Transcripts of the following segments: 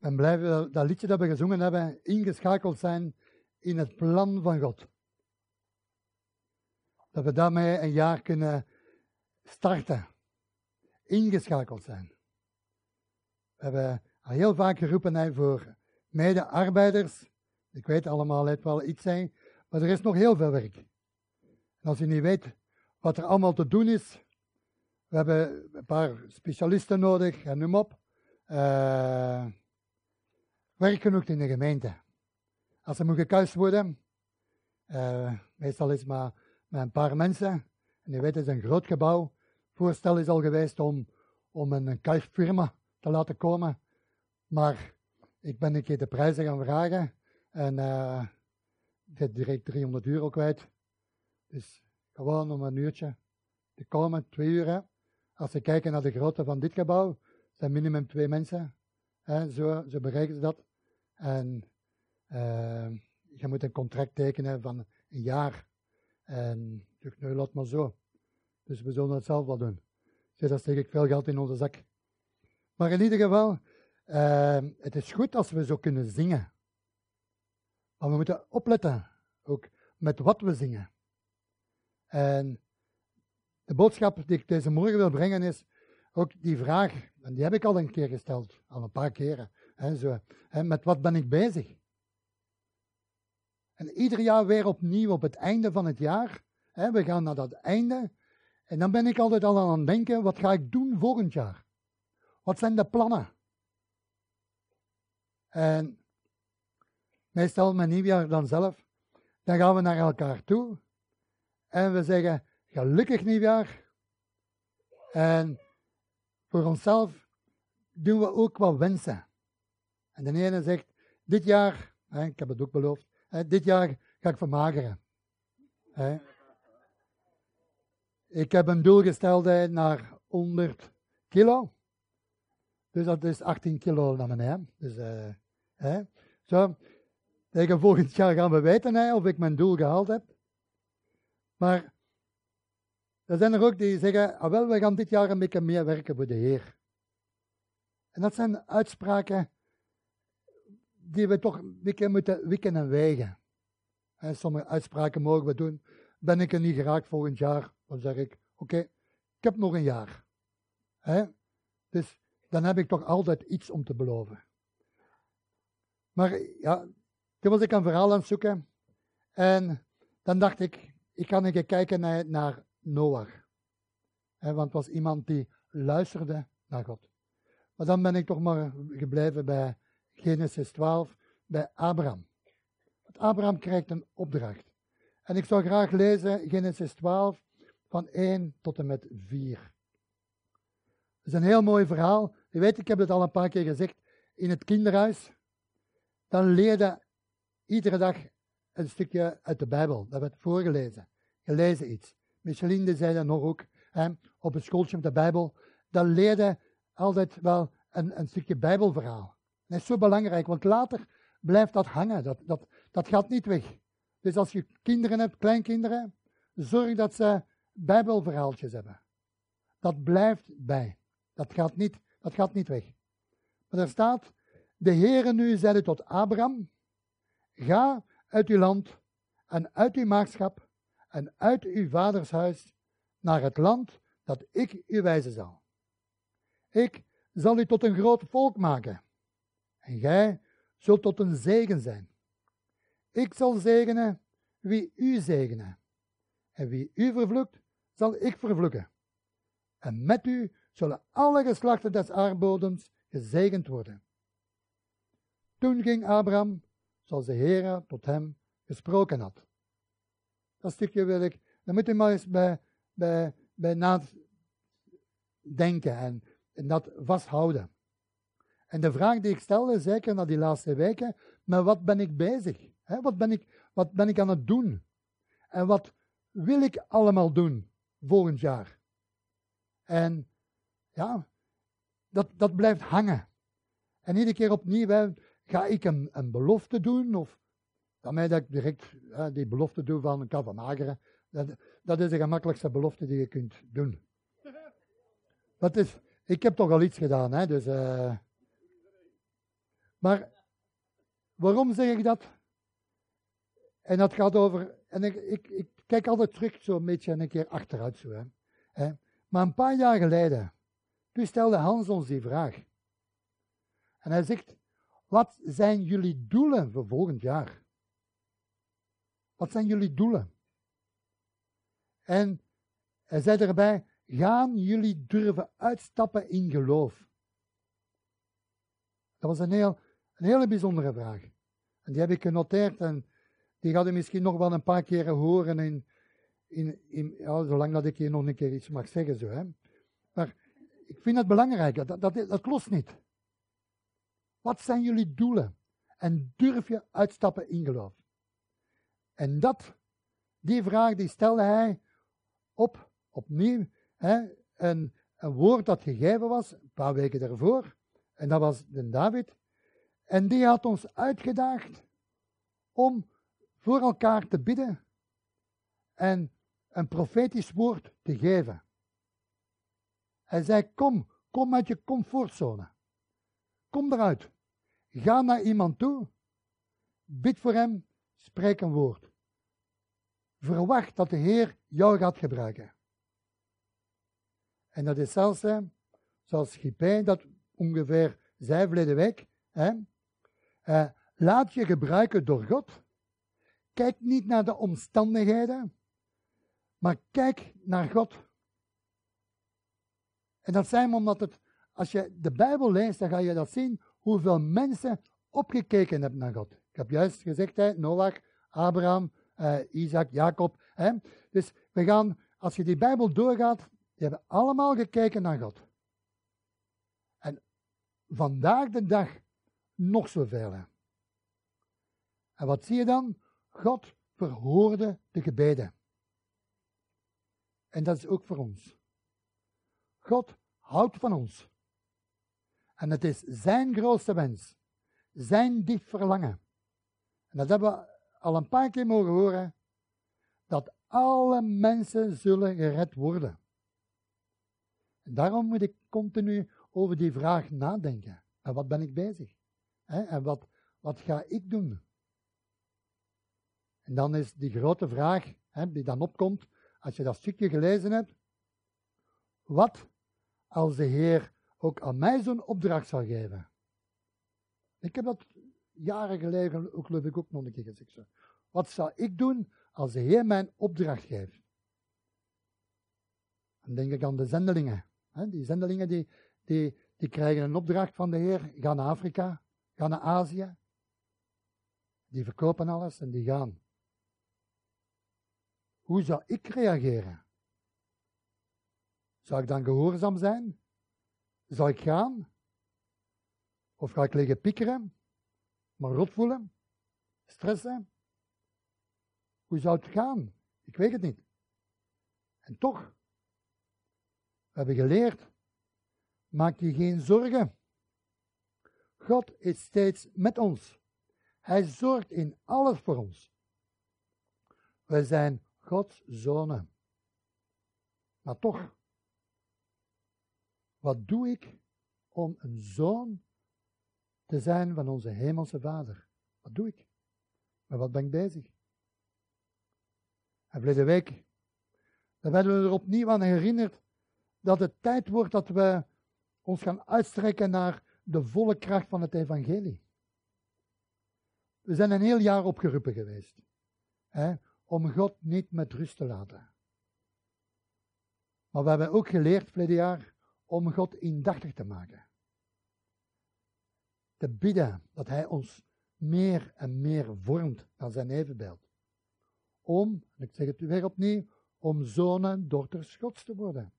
ben blij dat, liedje dat we gezongen hebben, ingeschakeld zijn in het plan van God. Dat we daarmee een jaar kunnen starten. Ingeschakeld zijn. We hebben heel vaak geroepen hè, voor mede-arbeiders. Ik weet allemaal het wel iets zijn, maar er is nog heel veel werk. En als je niet weet wat er allemaal te doen is, we hebben een paar specialisten nodig, en noem op. Uh, werk genoeg in de gemeente. Als er moet gekuist worden, uh, meestal is maar met een paar mensen. En je weet, het is een groot gebouw. Voorstel is al geweest om, om een kuifirma te laten komen. Maar ik ben een keer de prijzen gaan vragen. En uh, heb direct 300 euro kwijt. Dus gewoon om een uurtje te komen, twee uur. Als we kijken naar de grootte van dit gebouw, zijn minimum twee mensen. Hè, zo, zo bereiken ze dat. En uh, je moet een contract tekenen van een jaar. En nu laat maar zo. Dus we zullen het zelf wel doen. Dus dat steek ik veel geld in onze zak. Maar in ieder geval, uh, het is goed als we zo kunnen zingen. Maar we moeten opletten, ook met wat we zingen. En de boodschap die ik deze morgen wil brengen is ook die vraag, en die heb ik al een keer gesteld, al een paar keren. Hè, met wat ben ik bezig? En ieder jaar weer opnieuw op het einde van het jaar. We gaan naar dat einde. En dan ben ik altijd al aan het denken, wat ga ik doen volgend jaar? Wat zijn de plannen? En meestal met nieuwjaar dan zelf, dan gaan we naar elkaar toe. En we zeggen, gelukkig nieuwjaar. En voor onszelf doen we ook wat wensen. En de ene zegt, dit jaar, hè, ik heb het ook beloofd, hè, dit jaar ga ik vermageren. Hè. Ik heb een doel gesteld naar 100 kilo. Dus dat is 18 kilo naar beneden. Dus, uh, hè. Zo, tegen volgend jaar gaan we weten hè, of ik mijn doel gehaald heb. Maar er zijn er ook die zeggen, ah wel, we gaan dit jaar een beetje meer werken voor de Heer. En dat zijn uitspraken die we toch beetje moeten wikken en wegen. En sommige uitspraken mogen we doen. Ben ik er niet geraakt volgend jaar, dan zeg ik, oké, ik heb nog een jaar. Dus dan heb ik toch altijd iets om te beloven. Maar ja, toen was ik een verhaal aan het zoeken. En dan dacht ik, ik ga een keer kijken naar, naar Noach. want het was iemand die luisterde naar God. Maar dan ben ik toch maar gebleven bij Genesis 12, bij Abraham. Want Abraham krijgt een opdracht. En ik zou graag lezen Genesis 12 van 1 tot en met 4. Het is een heel mooi verhaal. Je weet, ik heb het al een paar keer gezegd. In het kinderhuis, dan leerde iedere dag een stukje uit de Bijbel. Dat werd voorgelezen. Gelezen iets. Micheline zei dat nog ook, hè, op het schooltje met de Bijbel, dan leerde altijd wel een, een stukje Bijbelverhaal. Dat is zo belangrijk, want later blijft dat hangen, dat, dat, dat gaat niet weg. Dus als je kinderen hebt, kleinkinderen, zorg dat ze Bijbelverhaaltjes hebben. Dat blijft bij. Dat gaat niet, dat gaat niet weg. Maar er staat, de Heere nu zeide tot Abraham, ga uit uw land en uit uw maagschap en uit uw vaders huis naar het land dat ik u wijzen zal. Ik zal u tot een groot volk maken en gij zult tot een zegen zijn. Ik zal zegenen wie u zegenen en wie u vervloekt, zal ik vervloeken. En met u zullen alle geslachten des aardbodems gezegend worden. Toen ging Abraham, zoals de Heer tot hem gesproken had. Dat stukje wil ik, dan moet je maar eens bij, bij, bij nadenken en, en dat vasthouden. En de vraag die ik stelde, zeker na die laatste weken, maar wat ben ik bezig? wat, ben ik, wat ben ik aan het doen? En wat wil ik allemaal doen volgend jaar? En ja, dat, dat blijft hangen. En iedere keer opnieuw, ga ik een, een belofte doen of dan mij dat ik direct die belofte doe van kan van mageren. Dat, dat is de gemakkelijkste belofte die je kunt doen. Dat is, ik heb toch al iets gedaan, hè, dus... Uh, Maar waarom zeg ik dat? En dat gaat over, en ik, ik, ik kijk altijd terug zo'n beetje en een keer achteruit zo. Hè. Maar een paar jaar geleden, toen stelde Hans ons die vraag. En hij zegt, wat zijn jullie doelen voor volgend jaar? Wat zijn jullie doelen? En hij zei erbij, gaan jullie durven uitstappen in geloof? Dat was een, heel, een hele bijzondere vraag. En die heb ik genoteerd en die gaat u misschien nog wel een paar keren horen in, in, in ja, zolang dat ik hier nog een keer iets mag zeggen. Zo, hè. Maar ik vind het belangrijk, dat, dat, dat niet. Wat zijn jullie doelen? En durf je uitstappen in geloof? En dat, die vraag die stelde hij op, opnieuw, hè, een, een woord dat gegeven was, een paar weken daarvoor, en dat was de David. En die had ons uitgedaagd om voor elkaar te bidden en een profetisch woord te geven. Hij zei: Kom, kom uit je comfortzone. Kom eruit. Ga naar iemand toe. Bid voor hem. Spreek een woord. Verwacht dat de Heer jou gaat gebruiken. En dat is zelfs, zoals Gipijn dat ongeveer zei verleden week. Hè, uh, laat je gebruiken door God. Kijk niet naar de omstandigheden, maar kijk naar God. En dat zijn we omdat het, als je de Bijbel leest, dan ga je dat zien hoeveel mensen opgekeken hebben naar God. Ik heb juist gezegd, hè, Noach, Abraham, uh, Isaac, Jacob. Hè. Dus we gaan, als je die Bijbel doorgaat, die hebben allemaal gekeken naar God. En vandaag de dag nog zoveel. En wat zie je dan? God verhoorde de gebeden. En dat is ook voor ons. God houdt van ons. En het is zijn grootste wens, zijn diep verlangen. En dat hebben we al een paar keer mogen horen, dat alle mensen zullen gered worden. En daarom moet ik continu over die vraag nadenken. En wat ben ik bezig? En wat, wat ga ik doen? En dan is die grote vraag die dan opkomt, als je dat stukje gelezen hebt, wat als de Heer ook aan mij zo'n opdracht zou geven? Ik heb dat jaren geleden, ook geloof ik ook nog een keer gezegd. Wat zou ik doen als de Heer mij een opdracht geeft? Dan denk ik aan de zendelingen. Die zendelingen die, die, die krijgen een opdracht van de Heer, gaan naar Afrika, gaan naar Azië. Die verkopen alles en die gaan. Hoe zou ik reageren? Zou ik dan gehoorzaam zijn? Zou ik gaan? Of ga ik liggen piekeren? Maar rot voelen? Stressen? Hoe zou het gaan? Ik weet het niet. En toch, we hebben geleerd, maak je geen zorgen. God is steeds met ons. Hij zorgt in alles voor ons. We zijn Gods zonen. Maar toch, wat doe ik om een zoon te zijn van onze hemelse Vader? Wat doe ik? Met wat ben ik bezig? En verleden week, dan werden we er opnieuw aan herinnerd dat het tijd wordt dat we ons gaan uitstrekken naar de volle kracht van het evangelie. We zijn een heel jaar opgeroepen geweest. Hè, om God niet met rust te laten. Maar we hebben ook geleerd verleden jaar om God indachtig te maken. Te bidden dat Hij ons meer en meer vormt naar zijn evenbeeld. Om, en ik zeg het weer opnieuw, om zonen en dochters Gods te worden.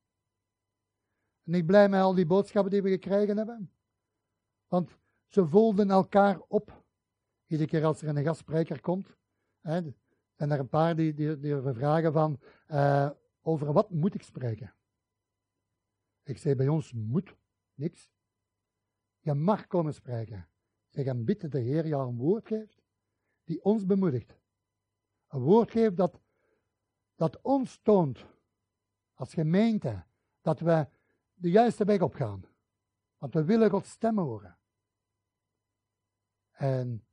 En ik blij met al die boodschappen die we gekregen hebben. Want ze volden elkaar op. Iedere keer als er een gastspreker komt. Hè, zijn er een paar die, die, die vragen van, uh, over wat moet ik spreken? Ik zei bij ons, moet niks. Je mag komen spreken. Zeg en bid dat de Heer jou een woord geeft, die ons bemoedigt. Een woord geeft dat, dat ons toont, als gemeente, dat we de juiste weg op gaan. Want we willen Gods stem horen. En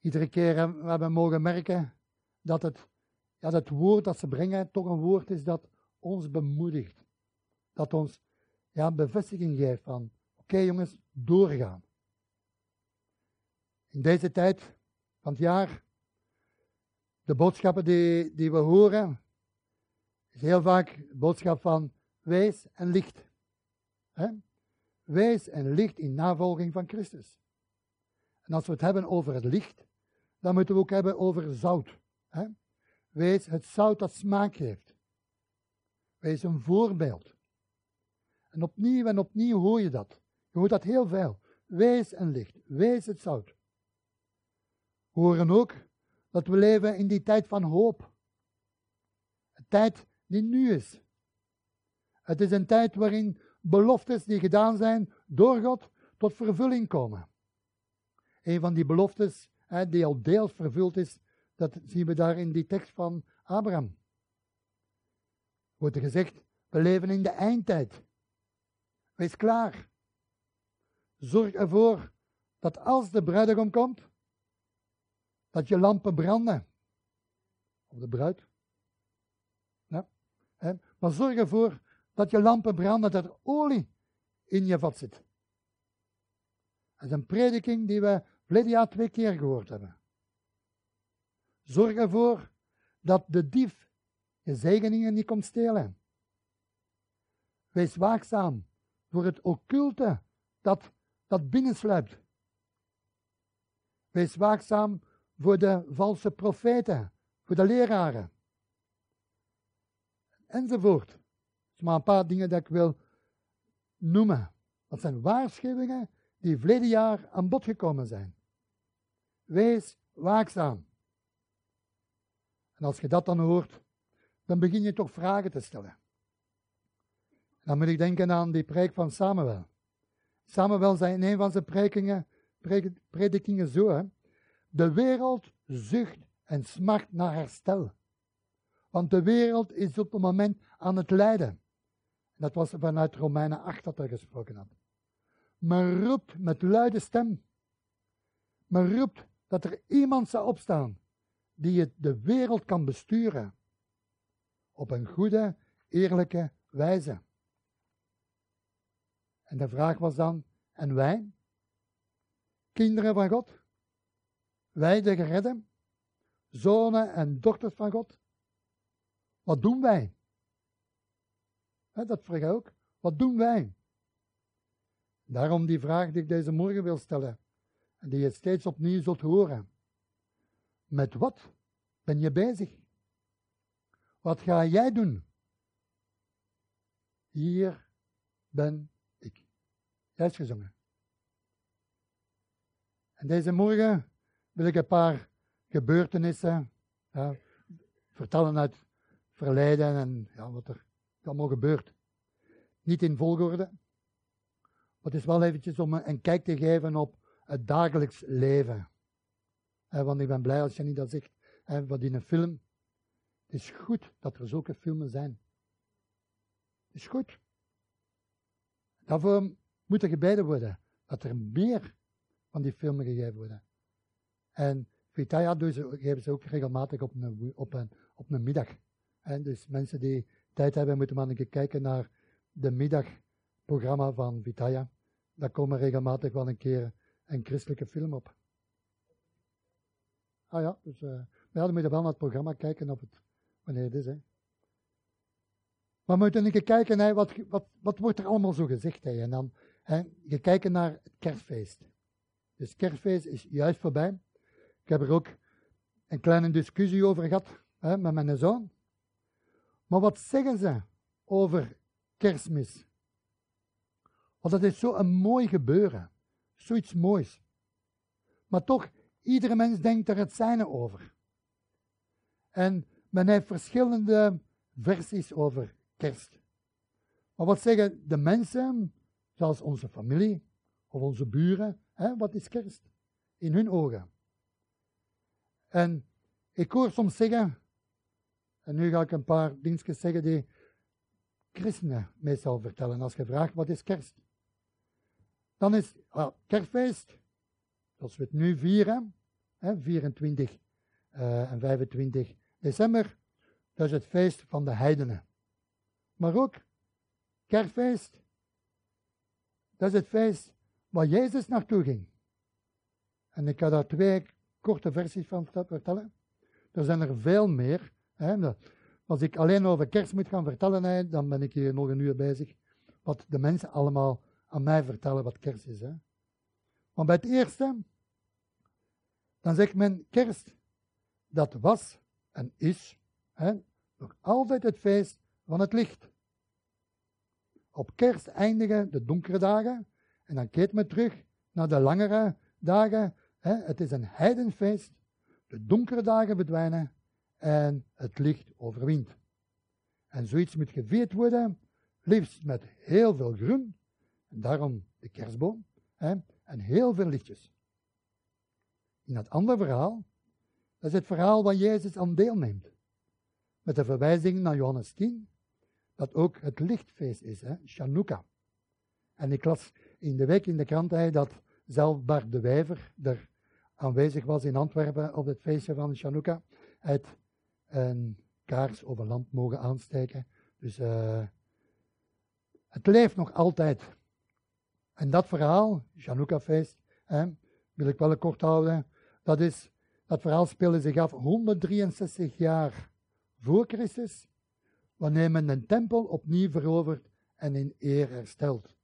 iedere keer hebben we mogen merken dat het, ja, dat woord dat ze brengen toch een woord is dat ons bemoedigt. Dat ons ja, bevestiging geeft van, oké jongens, doorgaan. In deze tijd van het jaar, de boodschappen die, die we horen, is heel vaak de boodschap van wees en licht. He? Wees en licht in navolging van Christus. En als we het hebben over het licht, dan moeten we ook hebben over zout. He? Wees het zout dat smaak geeft. Wees een voorbeeld. En opnieuw en opnieuw hoor je dat. Je hoort dat heel veel. Wees en licht. Wees het zout. We horen ook dat we leven in die tijd van hoop. Een tijd die nu is. Het is een tijd waarin beloftes die gedaan zijn door God tot vervulling komen. Een van die beloftes hè, die al deels vervuld is, dat zien we daar in die tekst van Abraham. Wordt er gezegd, we leven in de eindtijd. Wees klaar. Zorg ervoor dat als de bruidegom komt, dat je lampen branden. Of de bruid. Ja. Maar zorg ervoor dat je lampen branden, dat er olie in je vat zit. Dat is een prediking die we verleden jaar twee keer gehoord hebben. Zorg ervoor dat de dief je zegeningen niet komt stelen. Wees waakzaam voor het occulte dat, dat binnensluipt. Wees waakzaam voor de valse profeten, voor de leraren. Enzovoort. Dat zijn maar een paar dingen dat ik wil noemen. Dat zijn waarschuwingen die verleden jaar aan bod gekomen zijn. Wees waakzaam. En als je dat dan hoort, dan begin je toch vragen te stellen. Dan moet ik denken aan die preek van Samuel. Samuel zei in een van zijn predikingen, predikingen zo, hè, de wereld zucht en smart naar herstel. Want de wereld is op het moment aan het lijden. Dat was vanuit Romeinen 8 dat hij gesproken had. Men roept met luide stem. Men roept dat er iemand zou opstaan die het de wereld kan besturen. Op een goede, eerlijke wijze. En de vraag was dan, en wij? Kinderen van God? Wij de geredden, zonen en dochters van God. Wat doen wij? dat vraag ik ook. Wat doen wij? Daarom die vraag die ik deze morgen wil stellen. En die je steeds opnieuw zult horen. Met wat ben je bezig? Wat ga jij doen? Hier ben ik. Juist gezongen. En deze morgen wil ik een paar gebeurtenissen vertellen uit verleden en ja, wat er allemaal gebeurt. Niet in volgorde. Maar het is wel eventjes om een, kijk te geven op het dagelijks leven. want ik ben blij als je niet dat zegt, wat in een film. Het is goed dat er zulke filmen zijn. Het is goed. Daarvoor moet er gebeden worden. Dat er meer van die filmen gegeven worden. En Vitaya geven ze ook regelmatig op een, op een, op een middag. Dus mensen die tijd hebben, moeten maar een keer kijken naar de middagprogramma van Vitaya. Daar komen regelmatig wel een keer een christelijke film op. Ah ja, dus uh, ja, dan moet je wel naar het programma kijken of het, wanneer het is. Hè. Maar we moeten een keer kijken, hè, wat, wat, wat wordt er allemaal zo gezegd. Hè. En dan hè, je kijken naar het kerstfeest. Dus kerstfeest is juist voorbij. Ik heb er ook een kleine discussie over gehad hè, met mijn zoon. Maar wat zeggen ze over kerstmis? Want dat is zo'n mooi gebeuren. Zoiets moois. Maar toch, iedere mens denkt er het zijne over. En men heeft verschillende versies over kerst. Maar wat zeggen de mensen, zoals onze familie of onze buren, hè, wat is kerst? In hun ogen. En ik hoor soms zeggen, en nu ga ik een paar dingetjes zeggen die christenen meestal vertellen. Als je vraagt wat is kerst, dan is ah, kerstfeest, zoals we het nu vieren, hè, 24 uh, en 25 december, dat is het feest van de heidenen. Maar ook kerstfeest, dat is het feest waar Jezus naartoe ging. En ik ga daar twee korte versies van vertellen. Er zijn er veel meer. Hè. Als ik alleen over kerst moet gaan vertellen, dan ben ik hier nog een uur bezig. Wat de mensen allemaal aan mij vertellen wat kerst is. Hè. Maar bij het eerste, dan zegt men kerst, dat was en is hè, nog altijd het feest van het licht. Op kerst eindigen de donkere dagen en dan keert men terug naar de langere dagen. Hè. Het is een heidenfeest. De donkere dagen verdwijnen en het licht overwint. En zoiets moet gevierd worden, liefst met heel veel groen, daarom de kerstboom, hè, en heel veel lichtjes. In het andere verhaal, dat is het verhaal waar Jezus aan deelneemt. Met de verwijzing naar Johannes 10, dat ook het lichtfeest is, hè. En ik las in de week in de krant dat zelf Bart de Wijver er aanwezig was in Antwerpen op het feestje van Chanukka. Het een kaars over land mogen aansteken. Dus uh, het leeft nog altijd. En dat verhaal, Chanukka-feest, wil ik wel kort houden. Dat, is, dat verhaal speelde zich af 163 jaar voor Christus, wanneer men een tempel opnieuw verovert en in eer herstelt.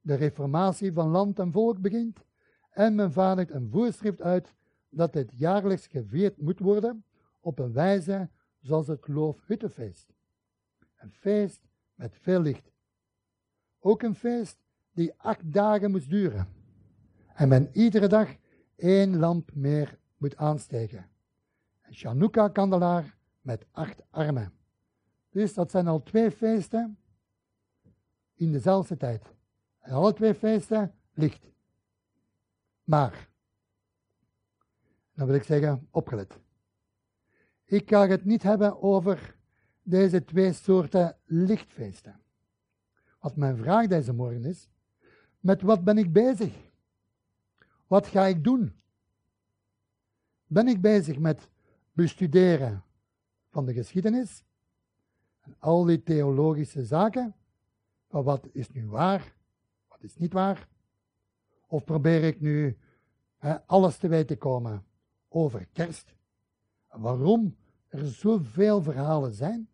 De reformatie van land en volk begint en men vaardigt een voorschrift uit dat dit jaarlijks gevierd moet worden op een wijze zoals het Loofhuttenfeest. Een feest met veel licht. Ook een feest die acht dagen moest duren. En men iedere dag één lamp meer moet aansteken. Een Chanukka-kandelaar met acht armen. Dus dat zijn al twee feesten in dezelfde tijd. En alle twee feesten licht. Maar, dan wil ik zeggen, opgelet. Ik ga het niet hebben over deze twee soorten lichtfeesten. Wat mijn vraag deze morgen is, met wat ben ik bezig? Wat ga ik doen? Ben ik bezig met bestuderen van de geschiedenis en al die theologische zaken, wat is nu waar, wat is niet waar? Of probeer ik nu alles te weten komen over kerst? Waarom er zoveel verhalen zijn,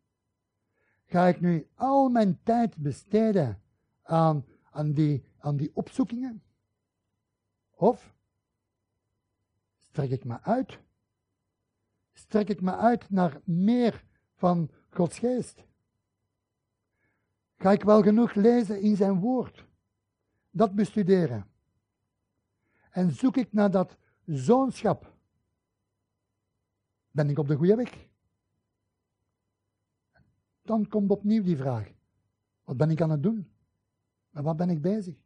ga ik nu al mijn tijd besteden aan, aan, die, aan die opzoekingen? Of strek ik me uit? Strek ik me uit naar meer van Gods geest? Ga ik wel genoeg lezen in zijn woord? Dat bestuderen. En zoek ik naar dat zoonschap? Ben ik op de goede weg? dan komt opnieuw die vraag. Wat ben ik aan het doen? Met wat ben ik bezig?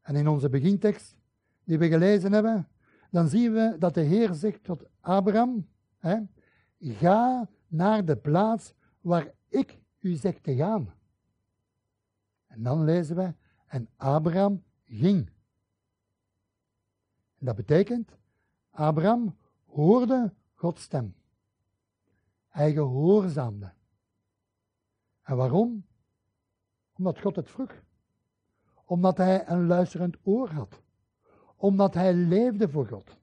En in onze begintekst, die we gelezen hebben, dan zien we dat de Heer zegt tot Abraham, hè, ga naar de plaats waar ik u zeg te gaan. En dan lezen we, en Abraham ging. En dat betekent, Abraham hoorde Gods stem. Hij gehoorzaamde. En waarom? Omdat God het vroeg. Omdat hij een luisterend oor had. Omdat hij leefde voor God.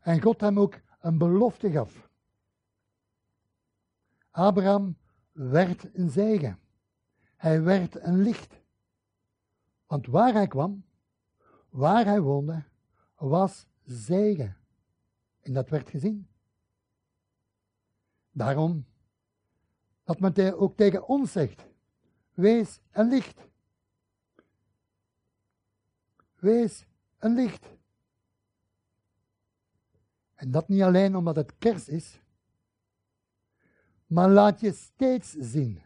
En God hem ook een belofte gaf. Abraham werd een zegen. Hij werd een licht. Want waar hij kwam, waar hij woonde, was zegen. En dat werd gezien. Daarom dat men ook tegen ons zegt, wees een licht. Wees een licht. En dat niet alleen omdat het kerst is, maar laat je steeds zien,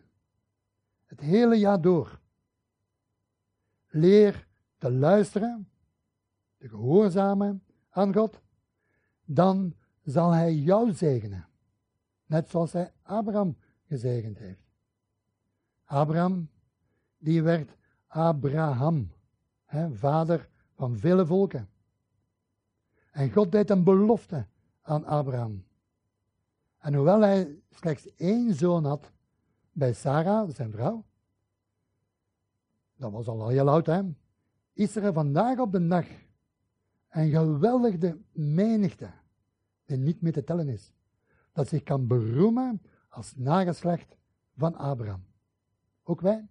het hele jaar door. Leer te luisteren, te gehoorzamen aan God, dan zal Hij jou zegenen. Net zoals hij Abraham gezegend heeft. Abraham, die werd Abraham, vader van vele volken. En God deed een belofte aan Abraham. En hoewel hij slechts één zoon had bij Sarah, zijn vrouw, dat was al heel oud, hè, is er vandaag op de dag een geweldige menigte, die niet meer te tellen is, dat zich kan beroemen als nageslacht van Abraham. Ook wij.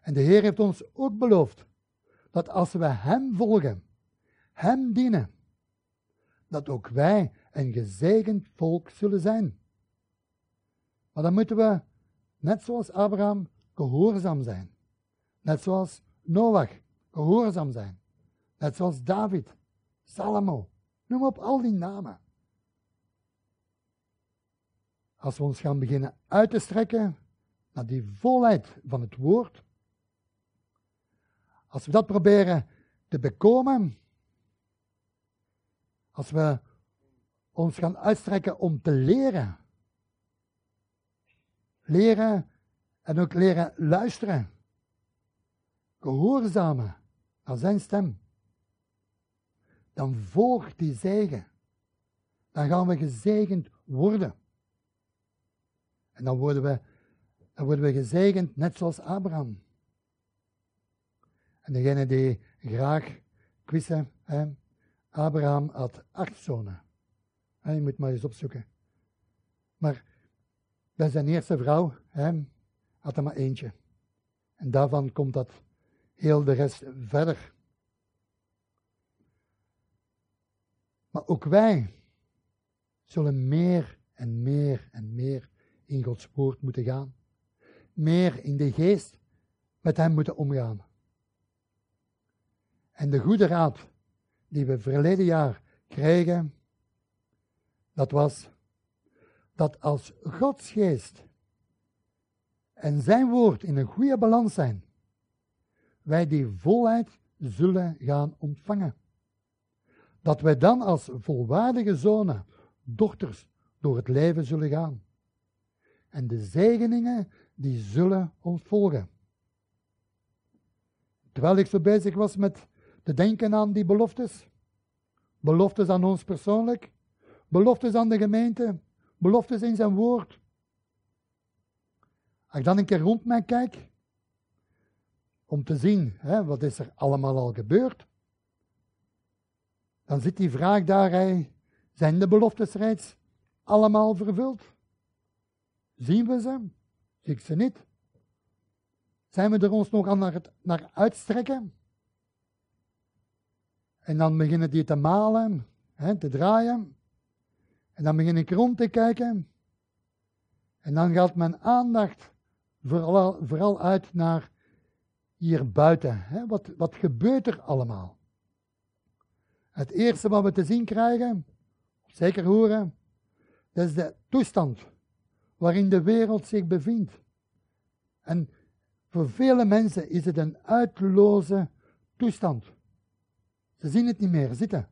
En de Heer heeft ons ook beloofd dat als we Hem volgen, Hem dienen, dat ook wij een gezegend volk zullen zijn. Maar dan moeten we, net zoals Abraham, gehoorzaam zijn. Net zoals Noach, gehoorzaam zijn. Net zoals David, Salomo, noem op al die namen. Als we ons gaan beginnen uit te strekken naar die volheid van het woord, als we dat proberen te bekomen, als we ons gaan uitstrekken om te leren, leren en ook leren luisteren, gehoorzamen aan zijn stem, dan volgt die zegen. Dan gaan we gezegend worden. En dan worden we, dan worden we gezegend net zoals Abraham. En degene die graag quizzen, hè, Abraham had acht zonen. je moet maar eens opzoeken. Maar bij zijn eerste vrouw hè, had hij maar eentje. En daarvan komt dat heel de rest verder. Maar ook wij zullen meer en meer en meer in Gods woord moeten gaan. Meer in de geest met Hem moeten omgaan. En de goede raad die we verleden jaar kregen, dat was dat als Gods geest en zijn woord in een goede balans zijn, wij die volheid zullen gaan ontvangen. Dat wij dan als volwaardige zonen, dochters, door het leven zullen gaan. En de zegeningen die zullen ons volgen. Terwijl ik zo bezig was met te denken aan die beloftes, beloftes aan ons persoonlijk, beloftes aan de gemeente, beloftes in zijn woord. Als ik dan een keer rond mij kijk, om te zien hè, wat is er allemaal al gebeurd, dan zit die vraag daar, zijn de beloftes reeds allemaal vervuld? Zien we ze? Zie ik ze niet? Zijn we er ons nog aan het, naar uitstrekken? En dan beginnen die te malen, hè, te draaien. En dan begin ik rond te kijken. En dan gaat mijn aandacht vooral, vooral uit naar hier buiten. Hè? Wat, wat gebeurt er allemaal? Het eerste wat we te zien krijgen, zeker horen, dat is de toestand waarin de wereld zich bevindt. En voor vele mensen is het een uitloze toestand. Ze zien het niet meer zitten.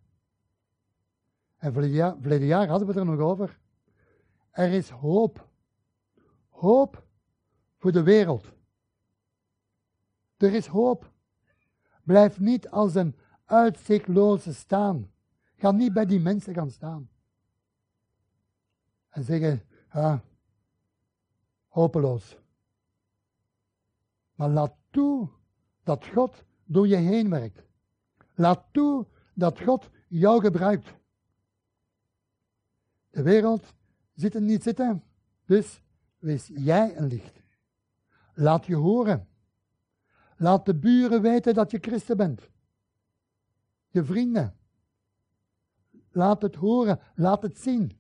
En verleden jaar, hadden we het er nog over. Er is hoop. Hoop voor de wereld. Er is hoop. Blijf niet als een uitzichtloze staan. Ga niet bij die mensen gaan staan. En zeggen, ah, hopeloos. Maar laat toe dat God door je heen werkt. Laat toe dat God jou gebruikt. De wereld zit er niet zitten, dus wees jij een licht. Laat je horen. Laat de buren weten dat je christen bent. Je vrienden. Laat het horen, laat het zien.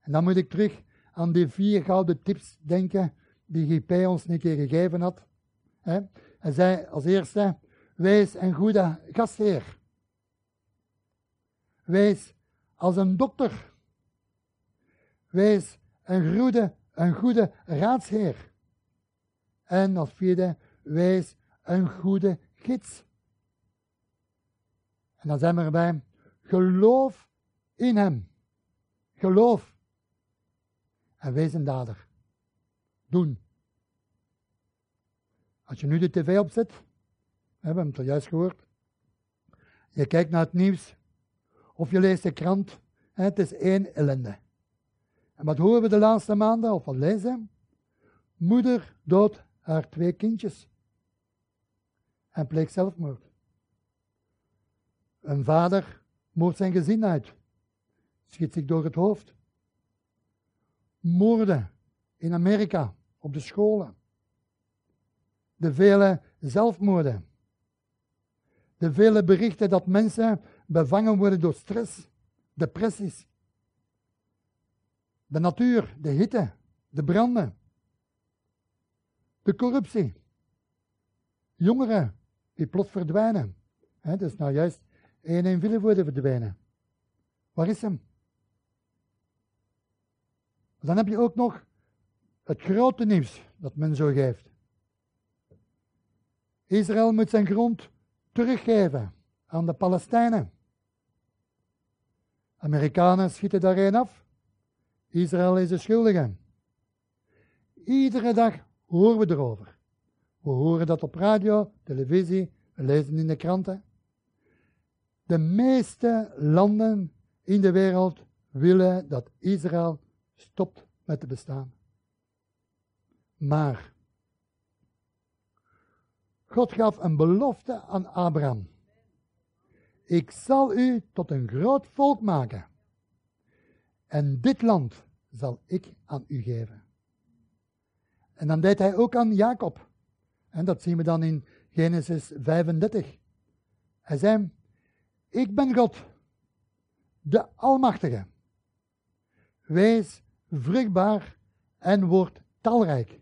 En dan moet ik terug aan die vier gouden tips denken die GP ons een keer gegeven had. Hij zei als eerste, wees een goede gastheer. Wees als een dokter. Wees een goede, een goede raadsheer. En als vierde, wees een goede gids. En dan zijn we erbij, geloof in hem. Geloof. En wees een dader. Doen. Als je nu de tv opzet, hebben het juist gehoord. Je kijkt naar het nieuws of je leest de krant. Het is één ellende. En wat horen we de laatste maanden, of wat lezen? Moeder dood haar twee kindjes en pleegt zelfmoord. Een vader moordt zijn gezin uit, schiet zich door het hoofd. Moorden in Amerika op de scholen. De vele zelfmoorden. De vele berichten dat mensen bevangen worden door stress, depressies. De natuur, de hitte, de branden. De corruptie. Jongeren die plots verdwijnen. He, dus nou juist één willen worden verdwijnen. Waar is hem? Dan heb je ook nog het grote nieuws dat men zo geeft. Israël moet zijn grond teruggeven aan de Palestijnen. Amerikanen schieten daarheen af. Israël is de schuldige. Iedere dag horen we erover. We horen dat op radio, televisie, we lezen in de kranten. De meeste landen in de wereld willen dat Israël stopt met te bestaan. Maar God gaf een belofte aan Abraham. Ik zal u tot een groot volk maken. En dit land zal ik aan u geven. En dan deed hij ook aan Jacob. En dat zien we dan in Genesis 35. Hij zei, ik ben God, de Almachtige. Wees vruchtbaar en word talrijk.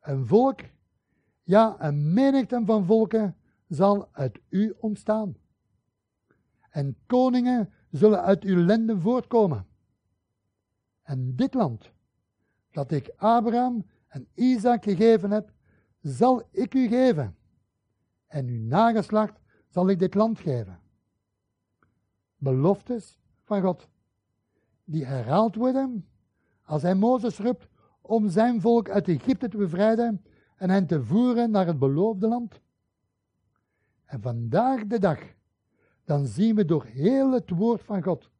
Een volk, ja, een menigte van volken zal uit u ontstaan. En koningen zullen uit uw lenden voortkomen. En dit land, dat ik Abraham en Isaac gegeven heb, zal ik u geven. En uw nageslacht zal ik dit land geven. Beloftes van God, die herhaald worden als hij Mozes roept om zijn volk uit Egypte te bevrijden en hen te voeren naar het beloofde land. En vandaag de dag, dan zien we door heel het woord van God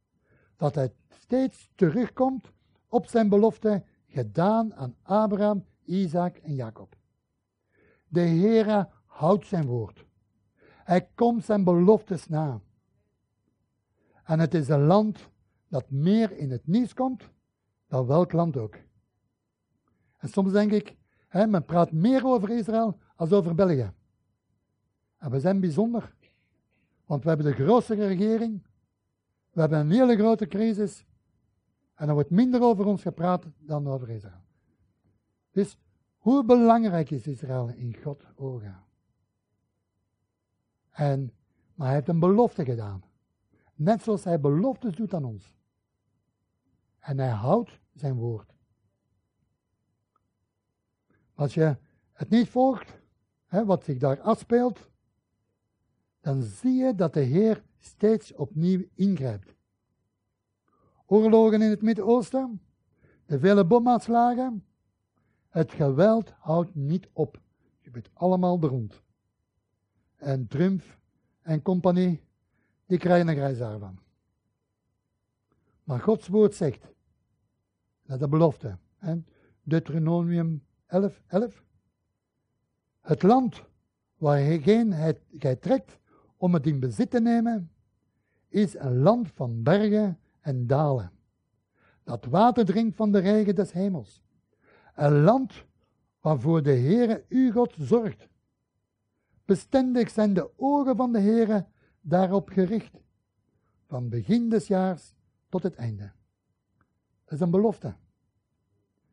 dat hij steeds terugkomt op zijn belofte gedaan aan Abraham, Isaac en Jacob. De Heere houdt zijn woord. Hij komt zijn beloftes na. En het is een land dat meer in het nieuws komt dan welk land ook. En soms denk ik, men praat meer over Israël als over België. En we zijn bijzonder, want we hebben de grootste regering, we hebben een hele grote crisis, en er wordt minder over ons gepraat dan over Israël. Dus hoe belangrijk is Israël in Gods ogen? En, maar hij heeft een belofte gedaan. Net zoals hij beloftes doet aan ons. En hij houdt zijn woord. Als je het niet volgt, hè, wat zich daar afspeelt, dan zie je dat de Heer steeds opnieuw ingrijpt. Oorlogen in het Midden-Oosten, de vele bomaanslagen, het geweld houdt niet op. Je bent allemaal beroemd. En Trump en compagnie, die krijgen een van. Maar Gods woord zegt, dat de belofte, hè? Deuteronomium 11, 11. Het land waarheen gij trekt om het in bezit te nemen, is een land van bergen en dalen, dat water drinkt van de regen des hemels. Een land waarvoor de Heere uw God zorgt. Bestendig zijn de ogen van de Heere daarop gericht, van begin des jaars tot het einde. Dat is een belofte.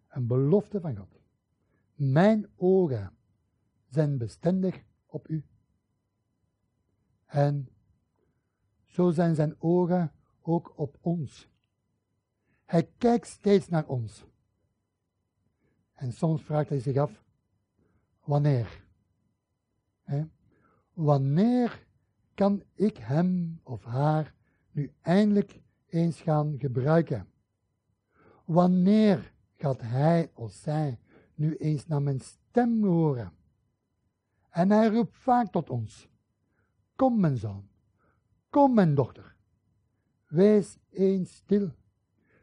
Een belofte van God. Mijn ogen zijn bestendig op u. En zo zijn zijn ogen ook op ons. Hij kijkt steeds naar ons. En soms vraagt hij zich af, wanneer? Wanneer kan ik hem of haar nu eindelijk eens gaan gebruiken? Wanneer gaat hij of zij nu eens naar mijn stem horen? En hij roept vaak tot ons. Kom mijn zoon, kom mijn dochter. Wees eens stil.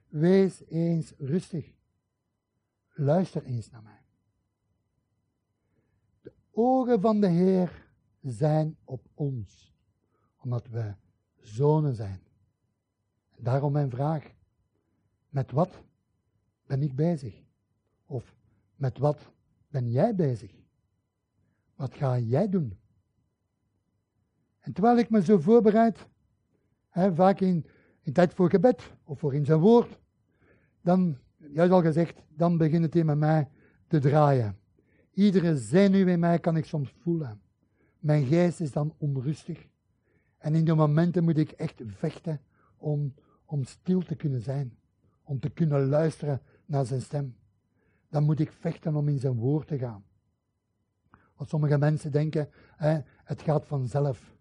Wees eens rustig. Luister eens naar mij. De ogen van de Heer zijn op ons, omdat we zonen zijn. Daarom mijn vraag: met wat ben ik bezig? Of met wat ben jij bezig? Wat ga jij doen? En terwijl ik me zo voorbereid, hè, vaak in, in tijd voor gebed of voor in zijn woord, dan, juist al gezegd, dan begint het in met mij te draaien. Iedere zenuw in mij kan ik soms voelen. Mijn geest is dan onrustig. En in die momenten moet ik echt vechten om, om stil te kunnen zijn. Om te kunnen luisteren naar zijn stem. Dan moet ik vechten om in zijn woord te gaan. Want sommige mensen denken, hè, het gaat vanzelf.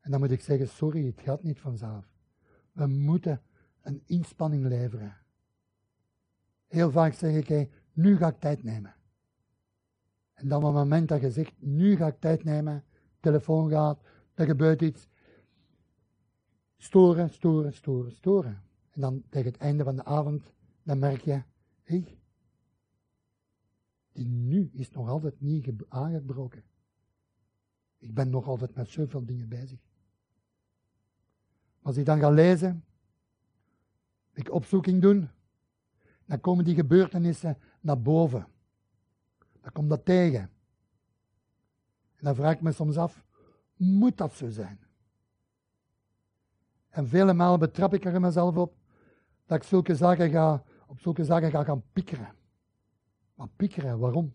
En dan moet ik zeggen, sorry, het gaat niet vanzelf. We moeten een inspanning leveren. Heel vaak zeg ik, nu ga ik tijd nemen. En dan op het moment dat je zegt, nu ga ik tijd nemen, telefoon gaat, er gebeurt iets. Storen, storen, storen, storen. En dan tegen het einde van de avond, dan merk je, hé, die nu is nog altijd niet aangebroken. Ik ben nog altijd met zoveel dingen bezig. Als ik dan ga lezen, ik opzoeking doen, dan komen die gebeurtenissen naar boven. Dan komt dat tegen. En dan vraag ik me soms af, moet dat zo zijn? En vele malen betrap ik er mezelf op dat ik zulke zaken ga, op zulke zaken ga gaan piekeren. Maar piekeren, waarom?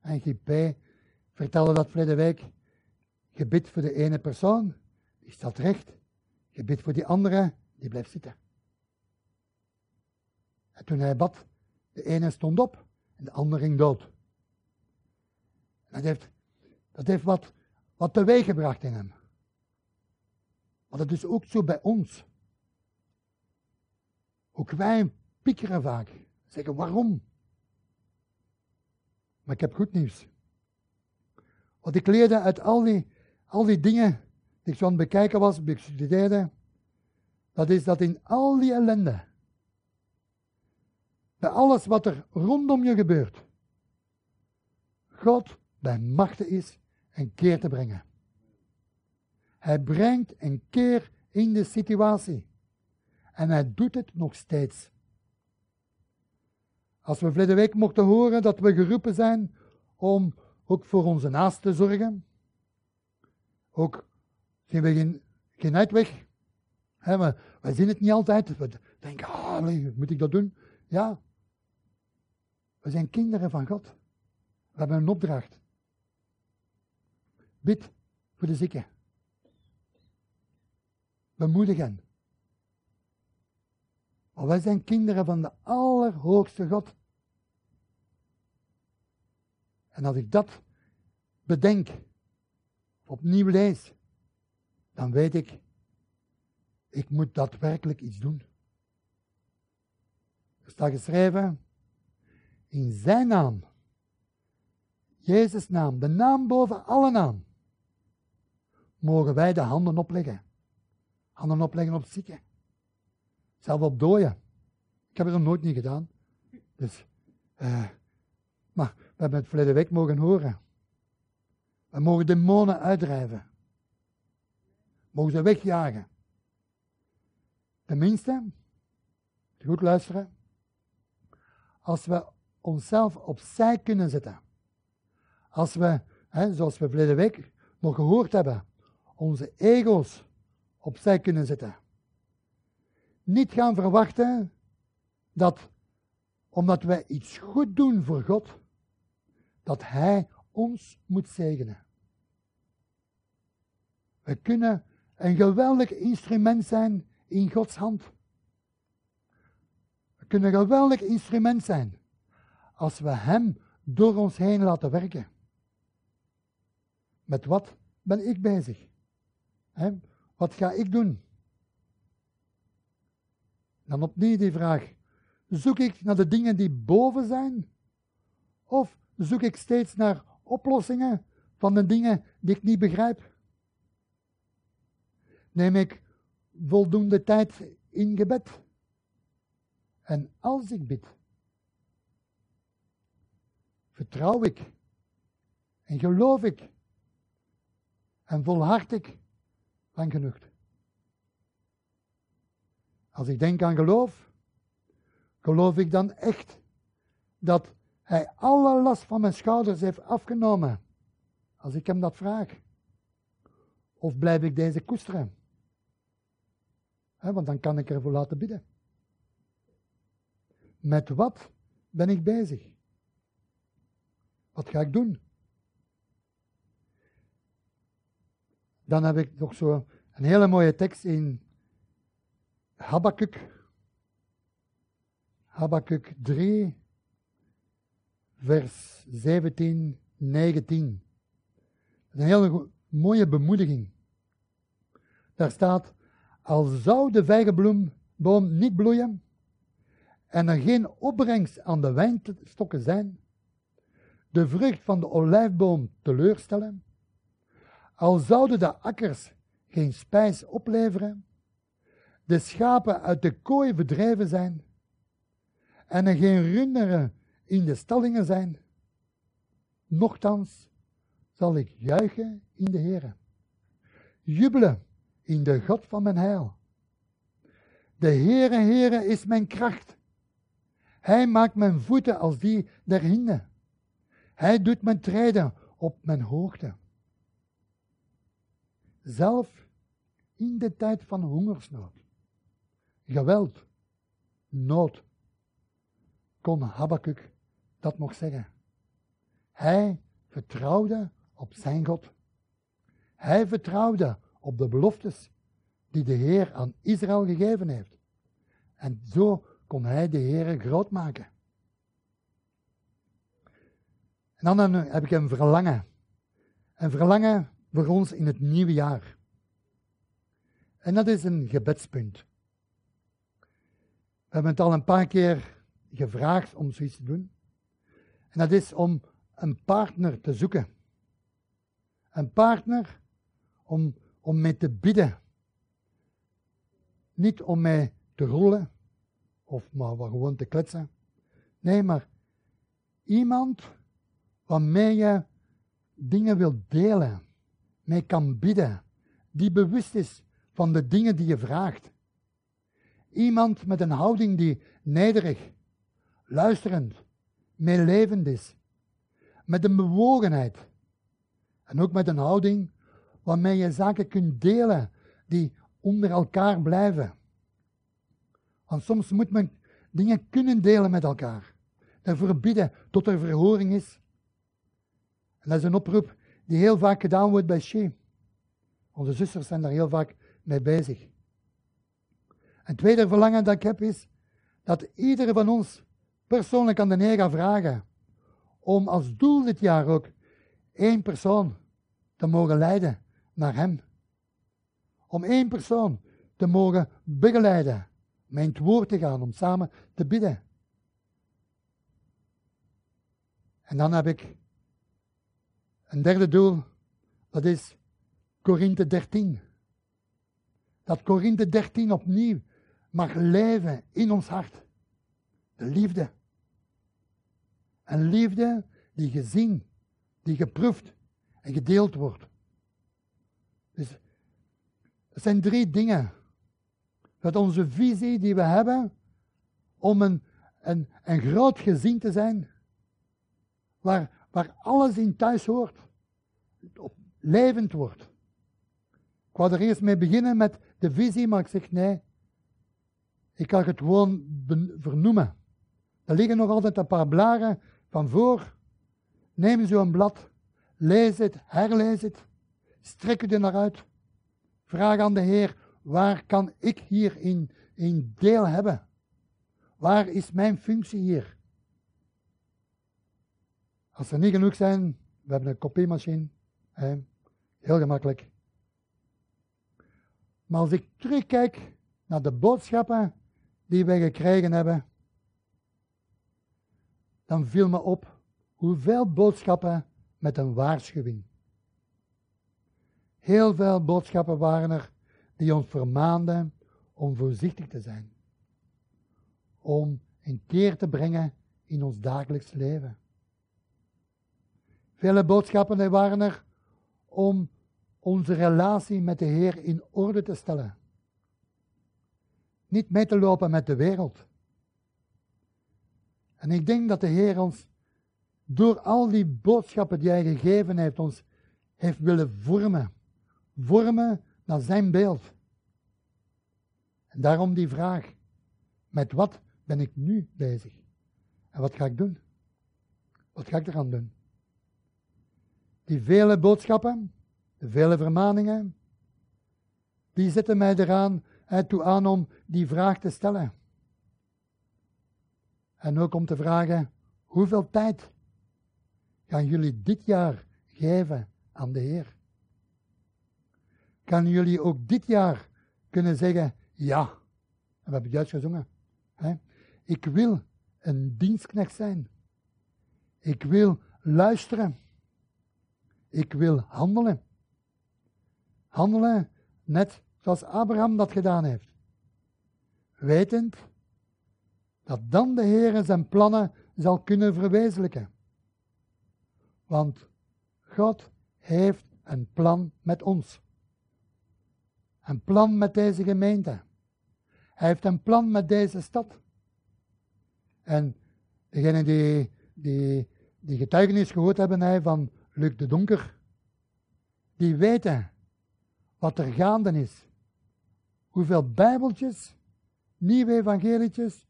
En GP vertelde dat verleden week. Gebid voor de ene persoon, die staat recht. Gebid voor die andere, die blijft zitten. En toen hij bad, de ene stond op en de andere ging dood. dat heeft, dat heeft wat, wat teweeg gebracht in hem. Maar dat is ook zo bij ons. Ook wij piekeren vaak. Zeggen waarom? Maar ik heb goed nieuws. Wat ik leerde uit al die, al die dingen die ik zo aan het bekijken was, bestudeerde, dat is dat in al die ellende, bij alles wat er rondom je gebeurt, God bij machten is een keer te brengen. Hij brengt een keer in de situatie. En hij doet het nog steeds. Als we verleden week mochten horen dat we geroepen zijn om ook voor onze naast te zorgen, ook zien we geen, geen uitweg. He, we, wij zien het niet altijd. We denken, ah, moet ik dat doen? Ja. We zijn kinderen van God. We hebben een opdracht. Bid voor de zieken. Bemoedigen. Maar wij zijn kinderen van de Allerhoogste God. En als ik dat bedenk, opnieuw lees, dan weet ik, ik moet daadwerkelijk iets doen. Er staat geschreven, in zijn naam, Jezus' naam, de naam boven alle naam, mogen wij de handen opleggen. Handen opleggen op zieken. Zelf op dooien. Ik heb het nog nooit niet gedaan. Dus, uh, maar we hebben het verleden week mogen horen. We mogen demonen uitdrijven. Mogen ze wegjagen. Tenminste, goed luisteren, als we onszelf opzij kunnen zetten. Als we, hè, zoals we verleden week nog gehoord hebben, onze ego's opzij kunnen zetten niet gaan verwachten dat omdat wij iets goed doen voor God, dat Hij ons moet zegenen. We kunnen een geweldig instrument zijn in Gods hand. We kunnen een geweldig instrument zijn als we Hem door ons heen laten werken. Met wat ben ik bezig? Wat ga ik doen? Dan opnieuw die vraag. Zoek ik naar de dingen die boven zijn? Of zoek ik steeds naar oplossingen van de dingen die ik niet begrijp? Neem ik voldoende tijd in gebed? En als ik bid, vertrouw ik en geloof ik en volhard ik lang genoeg. Als ik denk aan geloof, geloof ik dan echt dat hij alle last van mijn schouders heeft afgenomen. Als ik hem dat vraag. Of blijf ik deze koesteren? want dan kan ik ervoor laten bidden. Met wat ben ik bezig? Wat ga ik doen? Dan heb ik nog zo een hele mooie tekst in Habakkuk. Habakkuk 3, vers 17, 19. Dat is een hele mooie bemoediging. Daar staat, al zou de vijgenbloemboom niet bloeien en er geen opbrengst aan de wijnstokken zijn, de vrucht van de olijfboom teleurstellen, al zouden de akkers geen spijs opleveren, de schapen uit de kooi verdreven zijn en er geen runderen in de stallingen zijn, nochtans zal ik juichen in de Heer, jubelen in de God van mijn heil. De Heere, Heere is mijn kracht. Hij maakt mijn voeten als die der hinden. Hij doet mijn treden op mijn hoogte. Zelf in de tijd van hongersnood, geweld, nood, kon Habakkuk dat nog zeggen. Hij vertrouwde op zijn God. Hij vertrouwde op de beloftes die de Heer aan Israël gegeven heeft. En zo kon hij de Heer groot maken. En dan heb ik een verlangen. Een verlangen voor ons in het nieuwe jaar. En dat is een gebedspunt. We hebben het al een paar keer gevraagd om zoiets te doen. En dat is om een partner te zoeken. Een partner om, om mee te bidden. Niet om mij te rollen of maar gewoon te kletsen. Nee, maar iemand waarmee je dingen wilt delen, mee kan bidden, die bewust is van de dingen die je vraagt. Iemand met een houding die nederig, luisterend, meelevend is, met een bewogenheid en ook met een houding waarmee je zaken kunt delen die onder elkaar blijven. Want soms moet men dingen kunnen delen met elkaar. Daarvoor bidden tot er verhoring is. En dat is een oproep die heel vaak gedaan wordt bij Shea. Onze zusters zijn daar heel vaak mee bezig. Een tweede verlangen dat ik heb is dat iedere van ons persoonlijk aan de Heer gaat vragen om als doel dit jaar ook één persoon te mogen leiden naar Hem. Om één persoon te mogen begeleiden, met het woord te gaan, om samen te bidden. En dan heb ik een derde doel, dat is Korinthe 13. Dat Korinthe 13 opnieuw mag leven in ons hart. De liefde. Een liefde die gezien, die geproefd en gedeeld wordt. Dus er zijn drie dingen. Dat onze visie die we hebben om een, een, een groot gezin te zijn, waar, waar alles in thuis hoort, levend wordt. Ik wou er eerst mee beginnen met de visie, maar ik zeg nee, ik kan het gewoon vernoemen. Er liggen nog altijd een paar blaren van voor. Neem zo een blad, lees het, herlees het, strek het er naar uit. Vraag aan de Heer, waar kan ik hier in, deel hebben? Waar is mijn functie hier? Als er niet genoeg zijn, we hebben een kopiemachine, heel gemakkelijk. Maar als ik terugkijk naar de boodschappen die wij gekregen hebben, dan viel me op hoeveel boodschappen met een waarschuwing Heel veel boodschappen waren er die ons vermaanden om voorzichtig te zijn. Om een keer te brengen in ons dagelijks leven. Vele boodschappen waren er om onze relatie met de Heer in orde te stellen. Niet mee te lopen met de wereld. En ik denk dat de Heer ons door al die boodschappen die Hij gegeven heeft, ons heeft willen vormen. Vormen naar Zijn beeld. En daarom die vraag, met wat ben ik nu bezig? En wat ga ik doen? Wat ga ik eraan doen? Die vele boodschappen, de vele vermaningen, die zetten mij eraan toe aan om die vraag te stellen. En ook om te vragen, hoeveel tijd gaan jullie dit jaar geven aan de Heer? Kan jullie ook dit jaar kunnen zeggen, ja, we hebben juist gezongen, hè? ik wil een dienstknecht zijn. Ik wil luisteren. Ik wil handelen. Handelen net zoals Abraham dat gedaan heeft. Wetend dat dan de Heer zijn plannen zal kunnen verwezenlijken. Want God heeft een plan met ons. Een plan met deze gemeente. Hij heeft een plan met deze stad. En degenen die, die die getuigenis gehoord hebben van Luc de Donker, die weten wat er gaande is. Hoeveel bijbeltjes, nieuwe evangelietjes,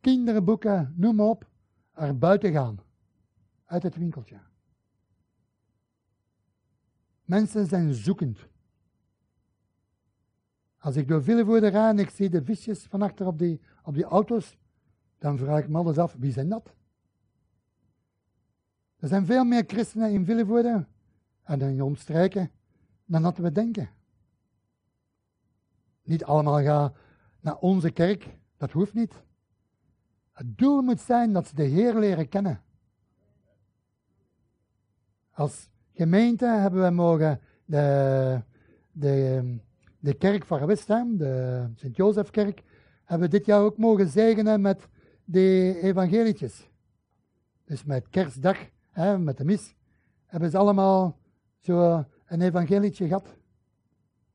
kinderboeken, noem maar op, er buiten gaan. Uit het winkeltje. Mensen zijn zoekend. Als ik door Villevoorde ga en ik zie de visjes van achter op die, op die auto's, dan vraag ik me alles af, wie zijn dat? Er zijn veel meer christenen in Villevoorde en in omstreken dan dat we denken. Niet allemaal gaan naar onze kerk, dat hoeft niet. Het doel moet zijn dat ze de Heer leren kennen. Als gemeente hebben we mogen de, de, de kerk van Westheim, de Sint-Jozefkerk, hebben we dit jaar ook mogen zegenen met de evangelietjes. Dus met kerstdag, hè, met de mis, hebben ze allemaal zo een evangelietje gehad.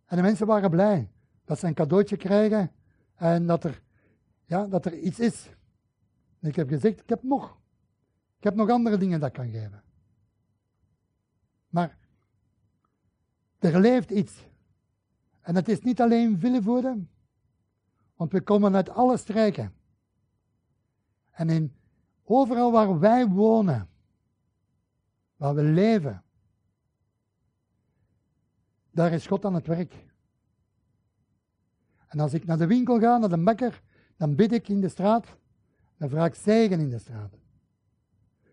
En de mensen waren blij dat ze een cadeautje krijgen en dat er, ja, dat er iets is. Ik heb gezegd, ik heb nog. Ik heb nog andere dingen dat ik kan geven. Maar er leeft iets. En het is niet alleen Villevoorde, want we komen uit alle strijken. En in overal waar wij wonen, waar we leven, daar is God aan het werk. En als ik naar de winkel ga, naar de bakker, dan bid ik in de straat, dan vraag ik zegen in de straat.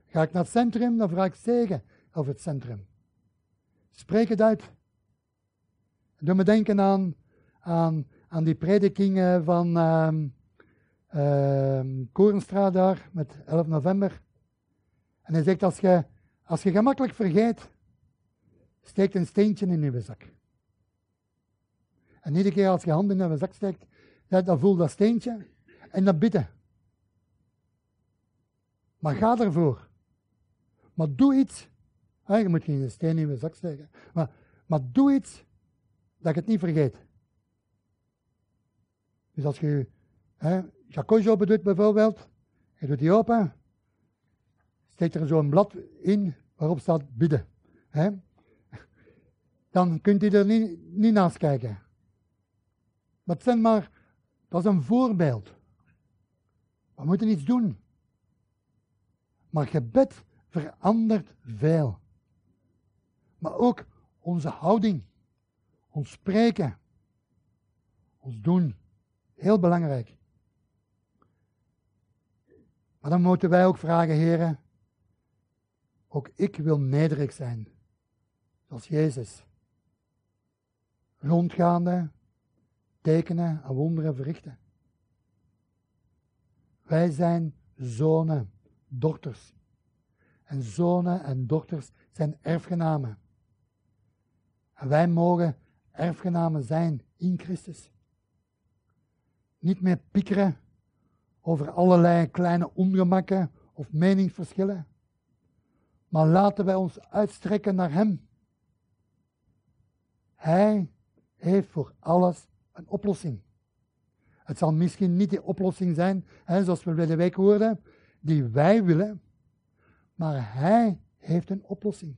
Ga ik naar het centrum, dan vraag ik zegen over het centrum. Spreek het uit. Doe me denken aan, aan, aan die predikingen van uh, Korenstraat daar, met 11 november. En hij zegt, als je, als je gemakkelijk vergeet, steek een steentje in je zak. En iedere keer als je hand in je zak steekt, dan voel dat steentje en dan bidden. Maar ga ervoor. Maar doe iets. je moet geen steen in je zak steken. Maar, maar doe iets dat je het niet vergeet. Dus als je hè, Jacojo bedoelt bijvoorbeeld, je doet die open, steekt er zo'n blad in waarop staat bidden. Hè? Dan kunt u er niet, niet naast kijken. Dat, zijn maar, dat is een voorbeeld. We moeten iets doen. Maar gebed verandert veel. Maar ook onze houding, ons spreken, ons doen. Heel belangrijk. Maar dan moeten wij ook vragen, heren, ook ik wil nederig zijn, zoals Jezus. Rondgaande, tekenen en wonderen verrichten. Wij zijn zonen, dochters. En zonen en dochters zijn erfgenamen. En wij mogen erfgenamen zijn in Christus. Niet meer piekeren over allerlei kleine ongemakken of meningsverschillen. Maar laten wij ons uitstrekken naar Hem. Hij heeft voor alles een oplossing. Het zal misschien niet de oplossing zijn, hè, zoals we de week hoorden, die wij willen, maar Hij heeft een oplossing.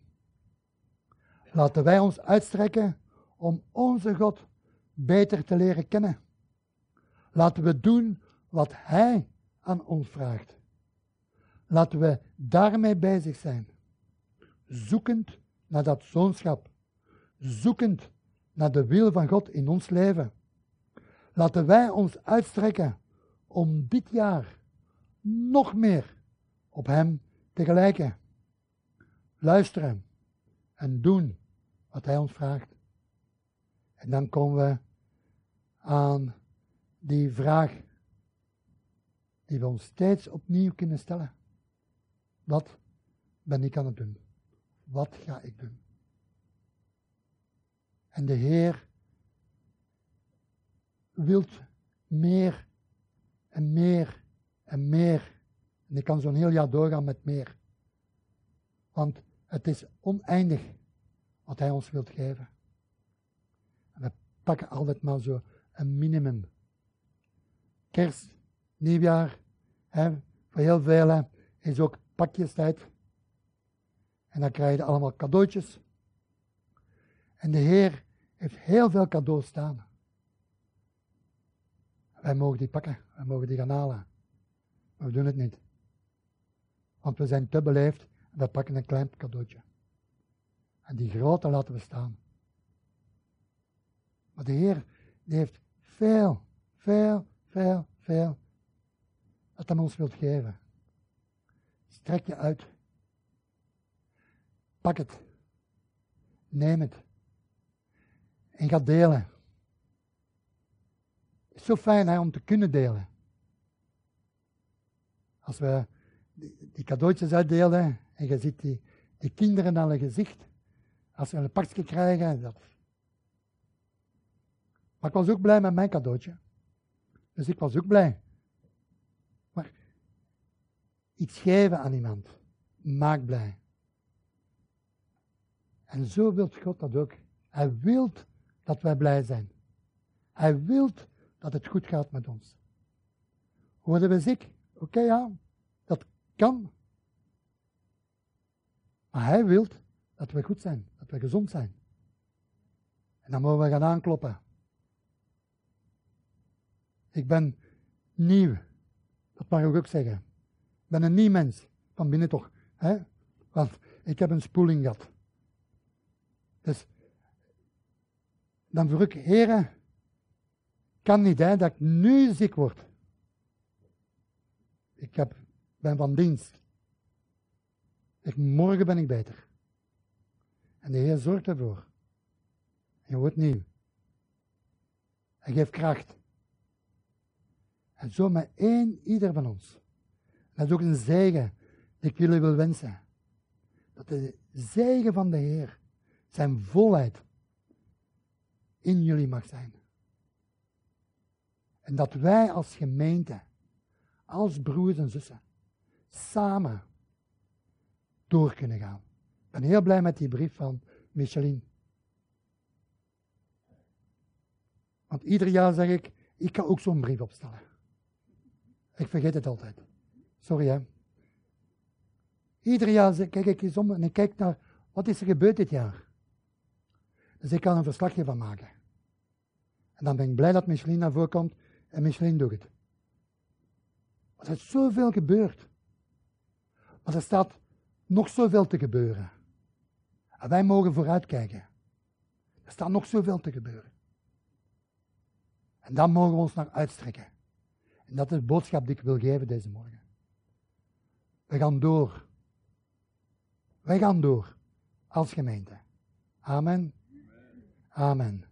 Laten wij ons uitstrekken om onze God beter te leren kennen. Laten we doen wat Hij aan ons vraagt. Laten we daarmee bezig zijn. Zoekend naar dat zoonschap. Zoekend naar de wil van God in ons leven. Laten wij ons uitstrekken om dit jaar nog meer op Hem te gelijken. Luisteren en doen wat Hij ons vraagt. En dan komen we aan die vraag die we ons steeds opnieuw kunnen stellen. Wat ben ik aan het doen? Wat ga ik doen? En de Heer wilt meer en meer en meer. En ik kan zo'n heel jaar doorgaan met meer. Want het is oneindig wat Hij ons wilt geven. En we pakken altijd maar zo een minimum. Kerst, nieuwjaar, hè, voor heel velen is ook pakjestijd. En dan krijg je allemaal cadeautjes. En de Heer heeft heel veel cadeaus staan. Wij mogen die pakken, wij mogen die gaan halen. Maar we doen het niet. Want we zijn te beleefd en we pakken een klein cadeautje. En die grote laten we staan. Maar de Heer die heeft veel, veel, veel, veel dat hij ons wilt geven. Strek je uit. Pak het. Neem het. En ga delen. Zo fijn om te kunnen delen. Als we die, cadeautjes uitdelen en je ziet die, kinderen aan hun gezicht. Als we een pakje krijgen. Dat. Maar ik was ook blij met mijn cadeautje. Dus ik was ook blij. Maar iets geven aan iemand maakt blij. En zo wil God dat ook. Hij wil dat wij blij zijn. Hij wil dat het goed gaat met ons. Worden we ziek? Oké, ja, dat kan. Maar hij wil dat we goed zijn, dat we gezond zijn. En dan mogen we gaan aankloppen. Ik ben nieuw. Dat mag ik ook zeggen. Ik ben een nieuw mens. Van binnen toch. Hè? Want ik heb een spoeling gehad. Dus dan vroeg ik, heren, kan niet hè, dat ik nu ziek word. Ik heb, ben van dienst. Morgen ben ik beter. En de Heer zorgt ervoor. Je wordt nieuw. Hij geeft kracht. En zo met één ieder van ons. Dat is ook een zegen die ik jullie wil wensen. Dat de zegen van de Heer, zijn volheid, in jullie mag zijn. En dat wij als gemeente, als broers en zussen, samen door kunnen gaan. Ik ben heel blij met die brief van Micheline. Want ieder jaar zeg ik, ik kan ook zo'n brief opstellen. Ik vergeet het altijd. Sorry hè. Ieder jaar kijk ik eens om en ik kijk naar wat is er gebeurd dit jaar. Dus ik kan een verslagje van maken. En dan ben ik blij dat Michelin naar voren komt en Michelin doet het. Er is zoveel gebeurd. Maar er staat nog zoveel te gebeuren. En wij mogen vooruitkijken. Er staat nog zoveel te gebeuren. En dan mogen we ons naar uitstrekken. En dat is de boodschap die ik wil geven deze morgen. We gaan door. Wij gaan door als gemeente. Amen. Amen.